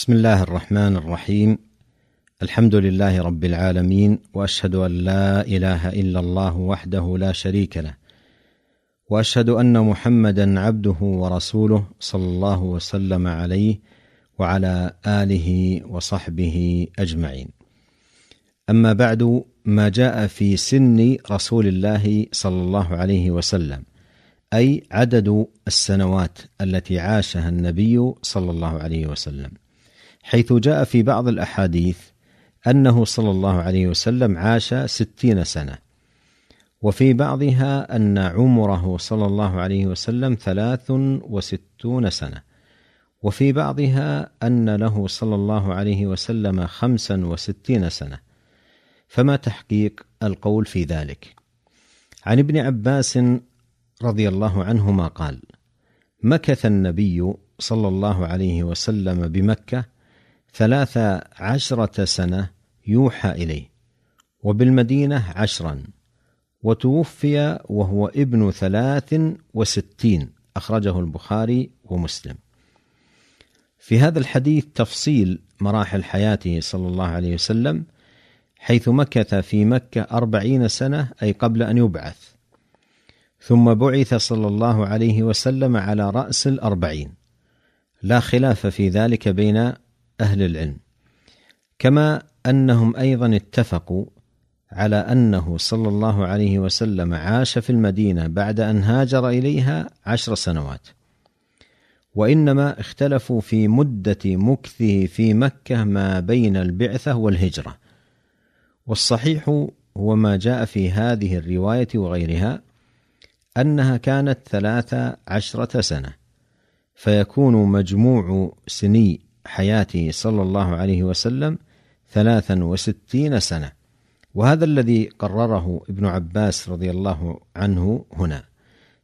بسم الله الرحمن الرحيم الحمد لله رب العالمين واشهد ان لا اله الا الله وحده لا شريك له واشهد ان محمدا عبده ورسوله صلى الله وسلم عليه وعلى اله وصحبه اجمعين اما بعد ما جاء في سن رسول الله صلى الله عليه وسلم اي عدد السنوات التي عاشها النبي صلى الله عليه وسلم حيث جاء في بعض الأحاديث أنه صلى الله عليه وسلم عاش ستين سنة. وفي بعضها أن عمره صلى الله عليه وسلم ثلاث وستون سنة. وفي بعضها أن له صلى الله عليه وسلم خمسا وستين سنة. فما تحقيق القول في ذلك؟ عن ابن عباس رضي الله عنهما قال مكث النبي صلى الله عليه وسلم بمكة ثلاث عشرة سنة يوحى إليه وبالمدينة عشرا وتوفي وهو ابن ثلاث وستين أخرجه البخاري ومسلم. في هذا الحديث تفصيل مراحل حياته صلى الله عليه وسلم حيث مكث في مكة أربعين سنة أي قبل أن يبعث. ثم بعث صلى الله عليه وسلم على رأس الأربعين. لا خلاف في ذلك بين أهل العلم. كما أنهم أيضا اتفقوا على أنه صلى الله عليه وسلم عاش في المدينة بعد أن هاجر إليها عشر سنوات. وإنما اختلفوا في مدة مكثه في مكة ما بين البعثة والهجرة. والصحيح هو ما جاء في هذه الرواية وغيرها أنها كانت ثلاث عشرة سنة فيكون مجموع سني حياته صلى الله عليه وسلم ثلاثا وستين سنة. وهذا الذي قرره ابن عباس رضي الله عنه هنا.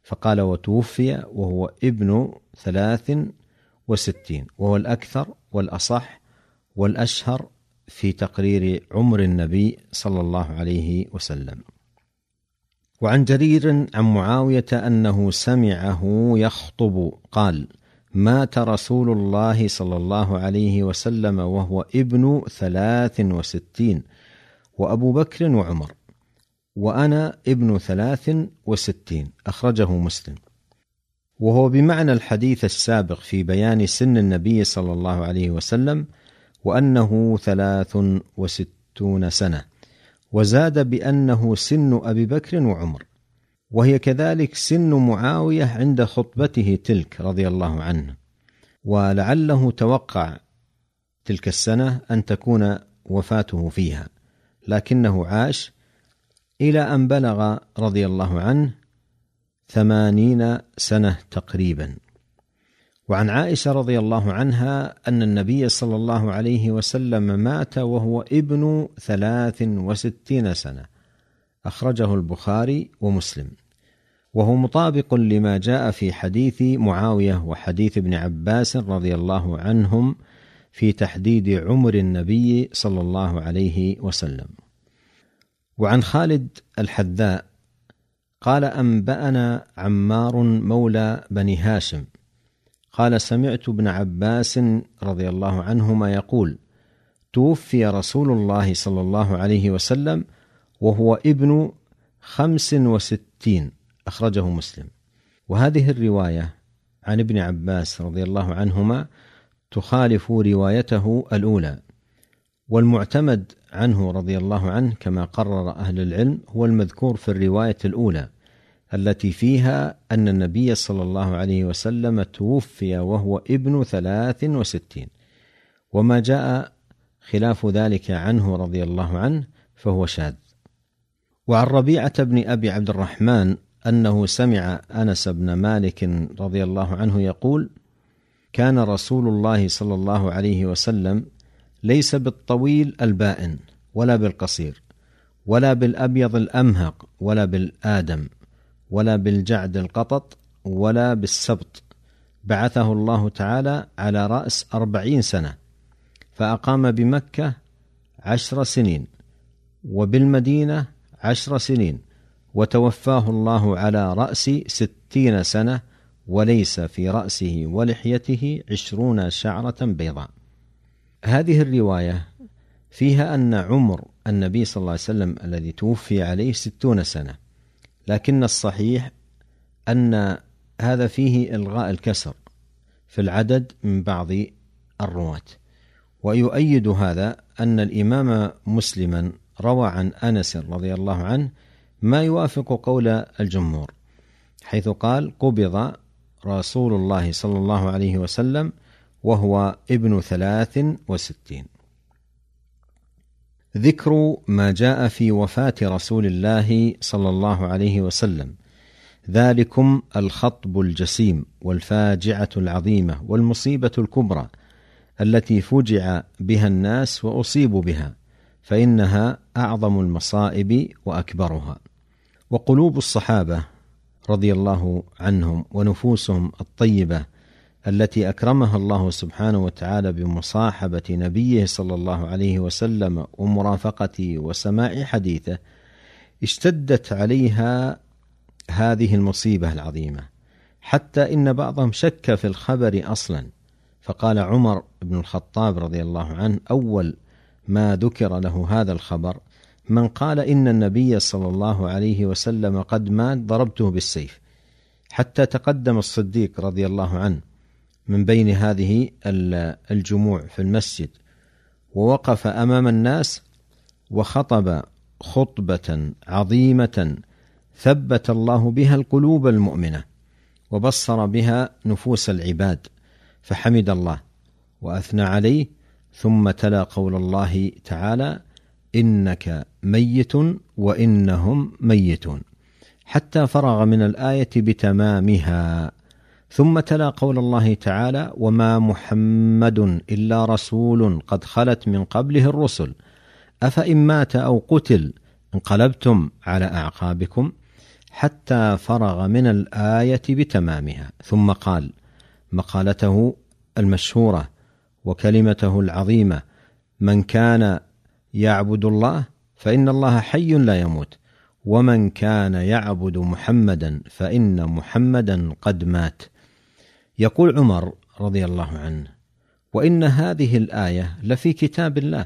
فقال وتوفي وهو ابن ثلاث وستين. وهو الأكثر والأصح والأشهر في تقرير عمر النبي صلى الله عليه وسلم. وعن جرير عن معاوية أنه سمعه يخطب. قال مات رسول الله صلى الله عليه وسلم وهو ابن ثلاث وستين وأبو بكر وعمر وأنا ابن ثلاث وستين أخرجه مسلم. وهو بمعنى الحديث السابق في بيان سن النبي صلى الله عليه وسلم وأنه ثلاث وستون سنة وزاد بأنه سن أبي بكر وعمر. وهي كذلك سن معاوية عند خطبته تلك رضي الله عنه. ولعله توقع تلك السنة أن تكون وفاته فيها لكنه عاش إلى أن بلغ رضي الله عنه ثمانين سنة تقريبا. وعن عائشة رضي الله عنها أن النبي صلى الله عليه وسلم مات وهو ابن ثلاث وستين سنة. أخرجه البخاري ومسلم. وهو مطابق لما جاء في حديث معاوية وحديث ابن عباس رضي الله عنهم في تحديد عمر النبي صلى الله عليه وسلم. وعن خالد الحذاء قال أنبأنا عمار مولى بني هاشم. قال سمعت ابن عباس رضي الله عنهما يقول توفي رسول الله صلى الله عليه وسلم وهو ابن خمس وستين أخرجه مسلم. وهذه الرواية عن ابن عباس رضي الله عنهما تخالف روايته الأولى والمعتمد عنه رضي الله عنه كما قرر أهل العلم هو المذكور في الرواية الأولى التي فيها أن النبي صلى الله عليه وسلم توفي وهو ابن ثلاث وستين. وما جاء خلاف ذلك عنه رضي الله عنه فهو شاذ. وعن ربيعة بن أبي عبد الرحمن أنه سمع أنس بن مالك رضي الله عنه يقول: كان رسول الله صلى الله عليه وسلم ليس بالطويل البائن ولا بالقصير ولا بالأبيض الأمهق ولا بالآدم ولا بالجعد القطط ولا بالسبط. بعثه الله تعالى على رأس أربعين سنة فأقام بمكة عشر سنين وبالمدينة عشر سنين. وتوفاه الله على رأس ستين سنة وليس في رأسه ولحيته عشرون شعرة بيضاء. هذه الرواية فيها أن عمر النبي صلى الله عليه وسلم الذي توفي عليه ستون سنة. لكن الصحيح أن هذا فيه إلغاء الكسر في العدد من بعض الرواة. ويؤيد هذا أن الإمام مسلما روى عن أنس رضي الله عنه ما يوافق قول الجمهور حيث قال قبض رسول الله صلى الله عليه وسلم وهو ابن ثلاث وستين. ذكر ما جاء في وفاة رسول الله صلى الله عليه وسلم ذلكم الخطب الجسيم والفاجعة العظيمة والمصيبة الكبرى التي فجع بها الناس وأصيبوا بها فإنها أعظم المصائب وأكبرها. وقلوب الصحابة رضي الله عنهم ونفوسهم الطيبة التي أكرمها الله سبحانه وتعالى بمصاحبة نبيه صلى الله عليه وسلم ومرافقته وسماع حديثه اشتدت عليها هذه المصيبة العظيمة. حتى إن بعضهم شك في الخبر أصلا. فقال عمر بن الخطاب رضي الله عنه أول ما ذكر له هذا الخبر من قال إن النبي صلى الله عليه وسلم قد مات ضربته بالسيف حتى تقدم الصديق رضي الله عنه من بين هذه الجموع في المسجد ووقف أمام الناس وخطب خطبة عظيمة ثبت الله بها القلوب المؤمنة وبصر بها نفوس العباد فحمد الله وأثنى عليه ثم تلا قول الله تعالى إنك ميت وإنهم ميتون. حتى فرغ من الآية بتمامها. ثم تلا قول الله تعالى وما محمد إلا رسول قد خلت من قبله الرسل. أفإن مات أو قتل انقلبتم على أعقابكم حتى فرغ من الآية بتمامها. ثم قال مقالته المشهورة وكلمته العظيمة من كان يعبد الله فإن الله حي لا يموت. ومن كان يعبد محمدا فإن محمدا قد مات. يقول عمر رضي الله عنه وإن هذه الآية لفي كتاب الله.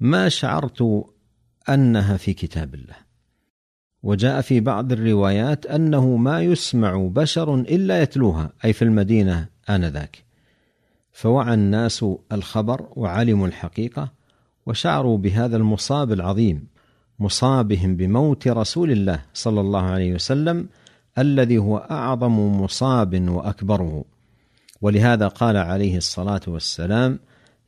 ما شعرت أنها في كتاب الله. وجاء في بعض الروايات أنه ما يسمع بشر إلا يتلوها أي في المدينة آنذاك. فوعى الناس الخبر وعلموا الحقيقة وشعروا بهذا المصاب العظيم مصابهم بموت رسول الله صلى الله عليه وسلم الذي هو أعظم مصاب وأكبره. ولهذا قال عليه الصلاة والسلام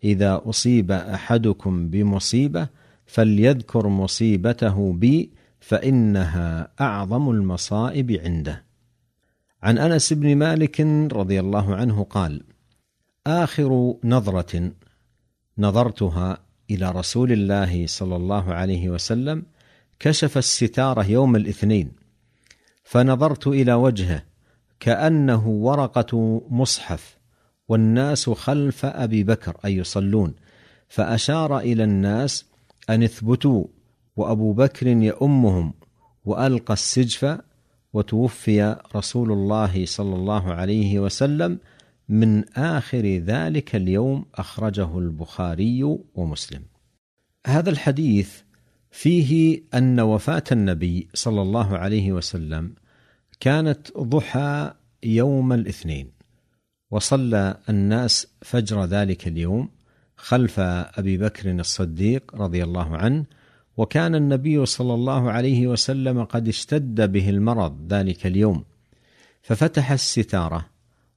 إذا أصيب أحدكم بمصيبة فليذكر مصيبته بي فإنها أعظم المصائب عنده. عن أنس بن مالك رضي الله عنه قال آخر نظرة نظرتها إلى رسول الله صلى الله عليه وسلم كشف الستاره يوم الاثنين فنظرت إلى وجهه كأنه ورقة مصحف والناس خلف أبي بكر أي يصلون فأشار إلى الناس أن اثبتوا وأبو بكر يؤمهم وألقى السجف وتوفي رسول الله صلى الله عليه وسلم من آخر ذلك اليوم أخرجه البخاري ومسلم. هذا الحديث فيه أن وفاة النبي صلى الله عليه وسلم كانت ضحى يوم الاثنين وصلى الناس فجر ذلك اليوم خلف أبي بكر الصديق رضي الله عنه وكان النبي صلى الله عليه وسلم قد اشتد به المرض ذلك اليوم. ففتح الستارة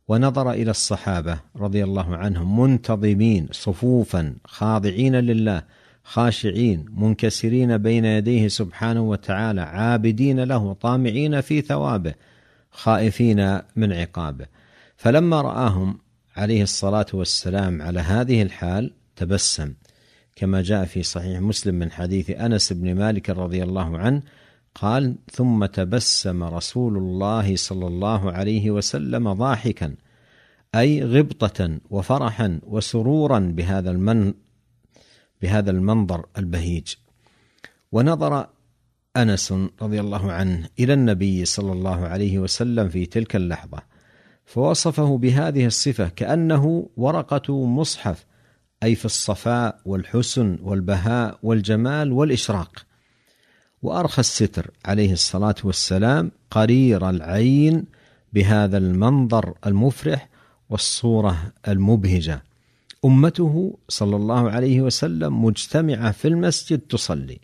ونظر إلى الصحابة رضي الله عنهم منتظمين صفوفا خاضعين لله خاشعين منكسرين بين يديه سبحانه وتعالى عابدين له طامعين في ثوابه خائفين من عقابه. فلما رآهم عليه الصلاة والسلام على هذه الحال تبسم. كما جاء في صحيح مسلم من حديث أنس بن مالك رضي الله عنه قال ثم تبسم رسول الله صلى الله عليه وسلم ضاحكا أي غبطة وفرحا وسرورا بهذا المن بهذا المنظر البهيج. ونظر أنس رضي الله عنه إلى النبي صلى الله عليه وسلم في تلك اللحظة فوصفه بهذه الصفة كأنه ورقة مصحف أي في الصفاء والحسن والبهاء والجمال والإشراق. وأرخى الستر عليه الصلاة والسلام قرير العين بهذا المنظر المفرح والصورة المبهجة. أمته صلى الله عليه وسلم مجتمعة في المسجد تصلي.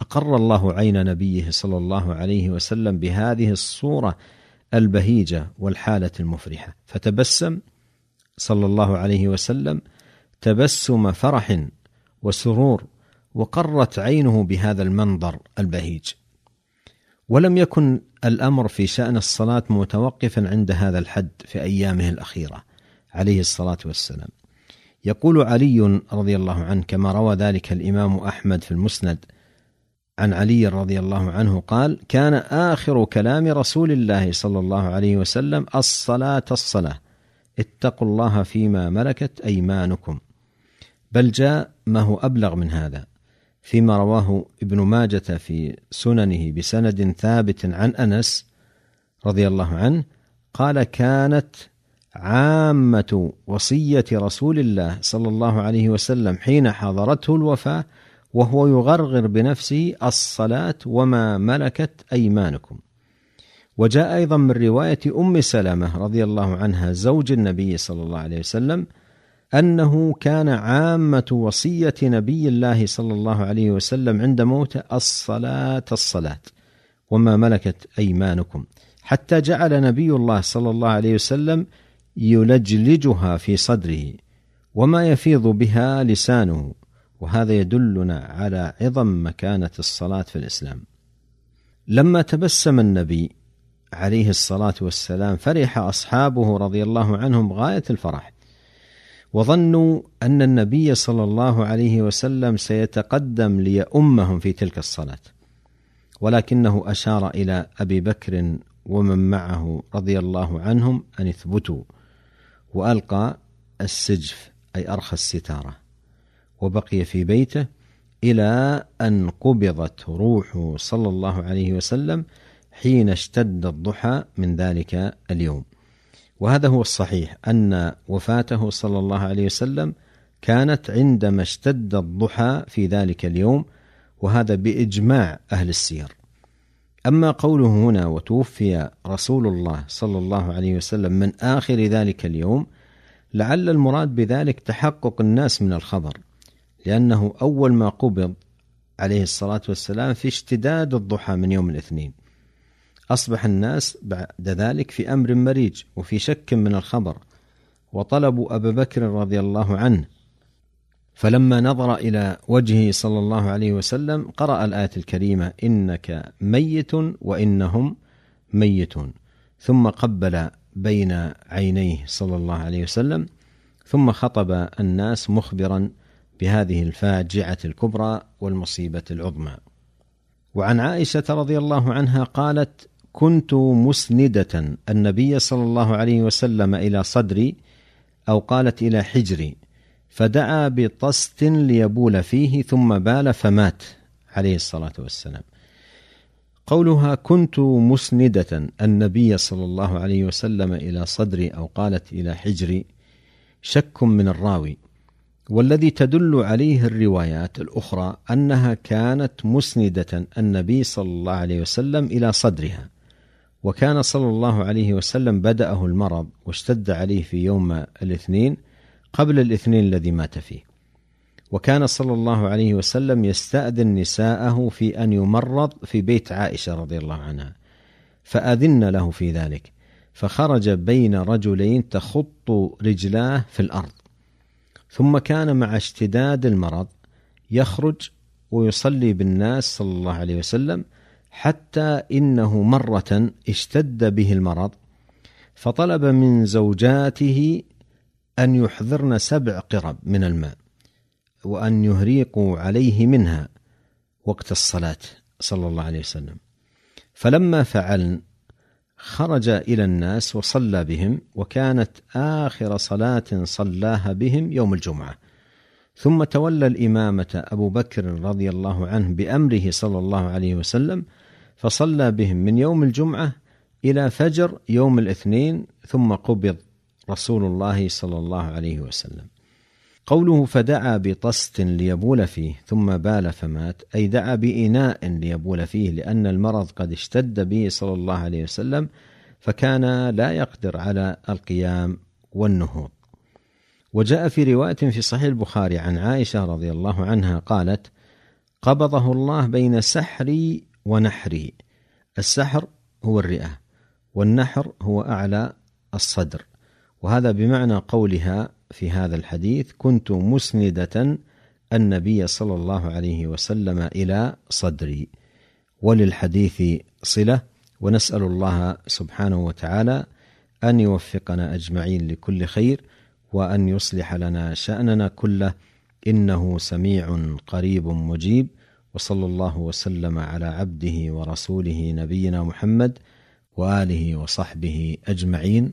أقر الله عين نبيه صلى الله عليه وسلم بهذه الصورة البهيجة والحالة المفرحة. فتبسم صلى الله عليه وسلم تبسم فرح وسرور وقرت عينه بهذا المنظر البهيج. ولم يكن الأمر في شأن الصلاة متوقفا عند هذا الحد في أيامه الأخيرة عليه الصلاة والسلام. يقول علي رضي الله عنه كما روى ذلك الإمام أحمد في المسند عن علي رضي الله عنه قال كان آخر كلام رسول الله صلى الله عليه وسلم الصلاة الصلاة اتقوا الله فيما ملكت أيمانكم. بل جاء ما هو أبلغ من هذا فيما رواه ابن ماجة في سننه بسند ثابت عن أنس رضي الله عنه قال كانت عامة وصية رسول الله صلى الله عليه وسلم حين حضرته الوفاة وهو يغرغر بنفسه الصلاة وما ملكت أيمانكم. وجاء أيضا من رواية أم سلمة رضي الله عنها زوج النبي صلى الله عليه وسلم أنه كان عامة وصية نبي الله صلى الله عليه وسلم عند موته الصلاة الصلاة وما ملكت أيمانكم. حتى جعل نبي الله صلى الله عليه وسلم يلجلجها في صدره وما يفيض بها لسانه وهذا يدلنا على عظم مكانة الصلاة في الإسلام. لما تبسم النبي عليه الصلاة والسلام فرح أصحابه رضي الله عنهم غاية الفرح وظنوا أن النبي صلى الله عليه وسلم سيتقدم ليؤمهم في تلك الصلاة. ولكنه أشار إلى أبي بكر ومن معه رضي الله عنهم أن اثبتوا وألقى السجف أي أرخى الستارة وبقي في بيته إلى أن قبضت روحه صلى الله عليه وسلم حين اشتد الضحى من ذلك اليوم. وهذا هو الصحيح أن وفاته صلى الله عليه وسلم كانت عندما اشتد الضحى في ذلك اليوم وهذا بإجماع أهل السير. أما قوله هنا وتوفي رسول الله صلى الله عليه وسلم من آخر ذلك اليوم لعل المراد بذلك تحقق الناس من الخبر لأنه أول ما قبض عليه الصلاة والسلام في اشتداد الضحى من يوم الاثنين. أصبح الناس بعد ذلك في أمر مريج وفي شك من الخبر وطلبوا أبا بكر رضي الله عنه فلما نظر إلى وجهه صلى الله عليه وسلم قرأ الآية الكريمة إنك ميت وإنهم ميتون. ثم قبل بين عينيه صلى الله عليه وسلم ثم خطب الناس مخبرا بهذه الفاجعة الكبرى والمصيبة العظمى. وعن عائشة رضي الله عنها قالت كنت مسندة النبي صلى الله عليه وسلم إلى صدري أو قالت إلى حجري فدعا بطست ليبول فيه ثم بال فمات عليه الصلاة والسلام. قولها كنت مسندة النبي صلى الله عليه وسلم إلى صدري أو قالت إلى حجري شك من الراوي. والذي تدل عليه الروايات الأخرى أنها كانت مسندة النبي صلى الله عليه وسلم إلى صدرها. وكان صلى الله عليه وسلم بدأه المرض واشتد عليه في يوم الاثنين قبل الاثنين الذي مات فيه. وكان صلى الله عليه وسلم يستأذن نساءه في أن يمرض في بيت عائشة رضي الله عنها فأذن له في ذلك. فخرج بين رجلين تخط رجلاه في الأرض. ثم كان مع اشتداد المرض يخرج ويصلي بالناس صلى الله عليه وسلم حتى إنه مرة اشتد به المرض فطلب من زوجاته أن يحضرن سبع قرب من الماء وأن يهريقوا عليه منها وقت الصلاة صلى الله عليه وسلم. فلما فعلن خرج إلى الناس وصلى بهم وكانت آخر صلاة صلاها بهم يوم الجمعة. ثم تولى الإمامة أبو بكر رضي الله عنه بأمره صلى الله عليه وسلم فصلى بهم من يوم الجمعة إلى فجر يوم الاثنين ثم قبض رسول الله صلى الله عليه وسلم. قوله فدعا بطست ليبول فيه ثم بال فمات أي دعا بإناء ليبول فيه لأن المرض قد اشتد به صلى الله عليه وسلم فكان لا يقدر على القيام والنهوض. وجاء في رواية في صحيح البخاري عن عائشة رضي الله عنها قالت قبضه الله بين سحري ونحري السحر هو الرئة والنحر هو أعلى الصدر. وهذا بمعنى قولها في هذا الحديث كنت مسندة النبي صلى الله عليه وسلم إلى صدري وللحديث صلة ونسأل الله سبحانه وتعالى أن يوفقنا أجمعين لكل خير وأن يصلح لنا شأننا كله. إنه سميع قريب مجيب وصلى الله وسلم على عبده ورسوله نبينا محمد وآله وصحبه أجمعين.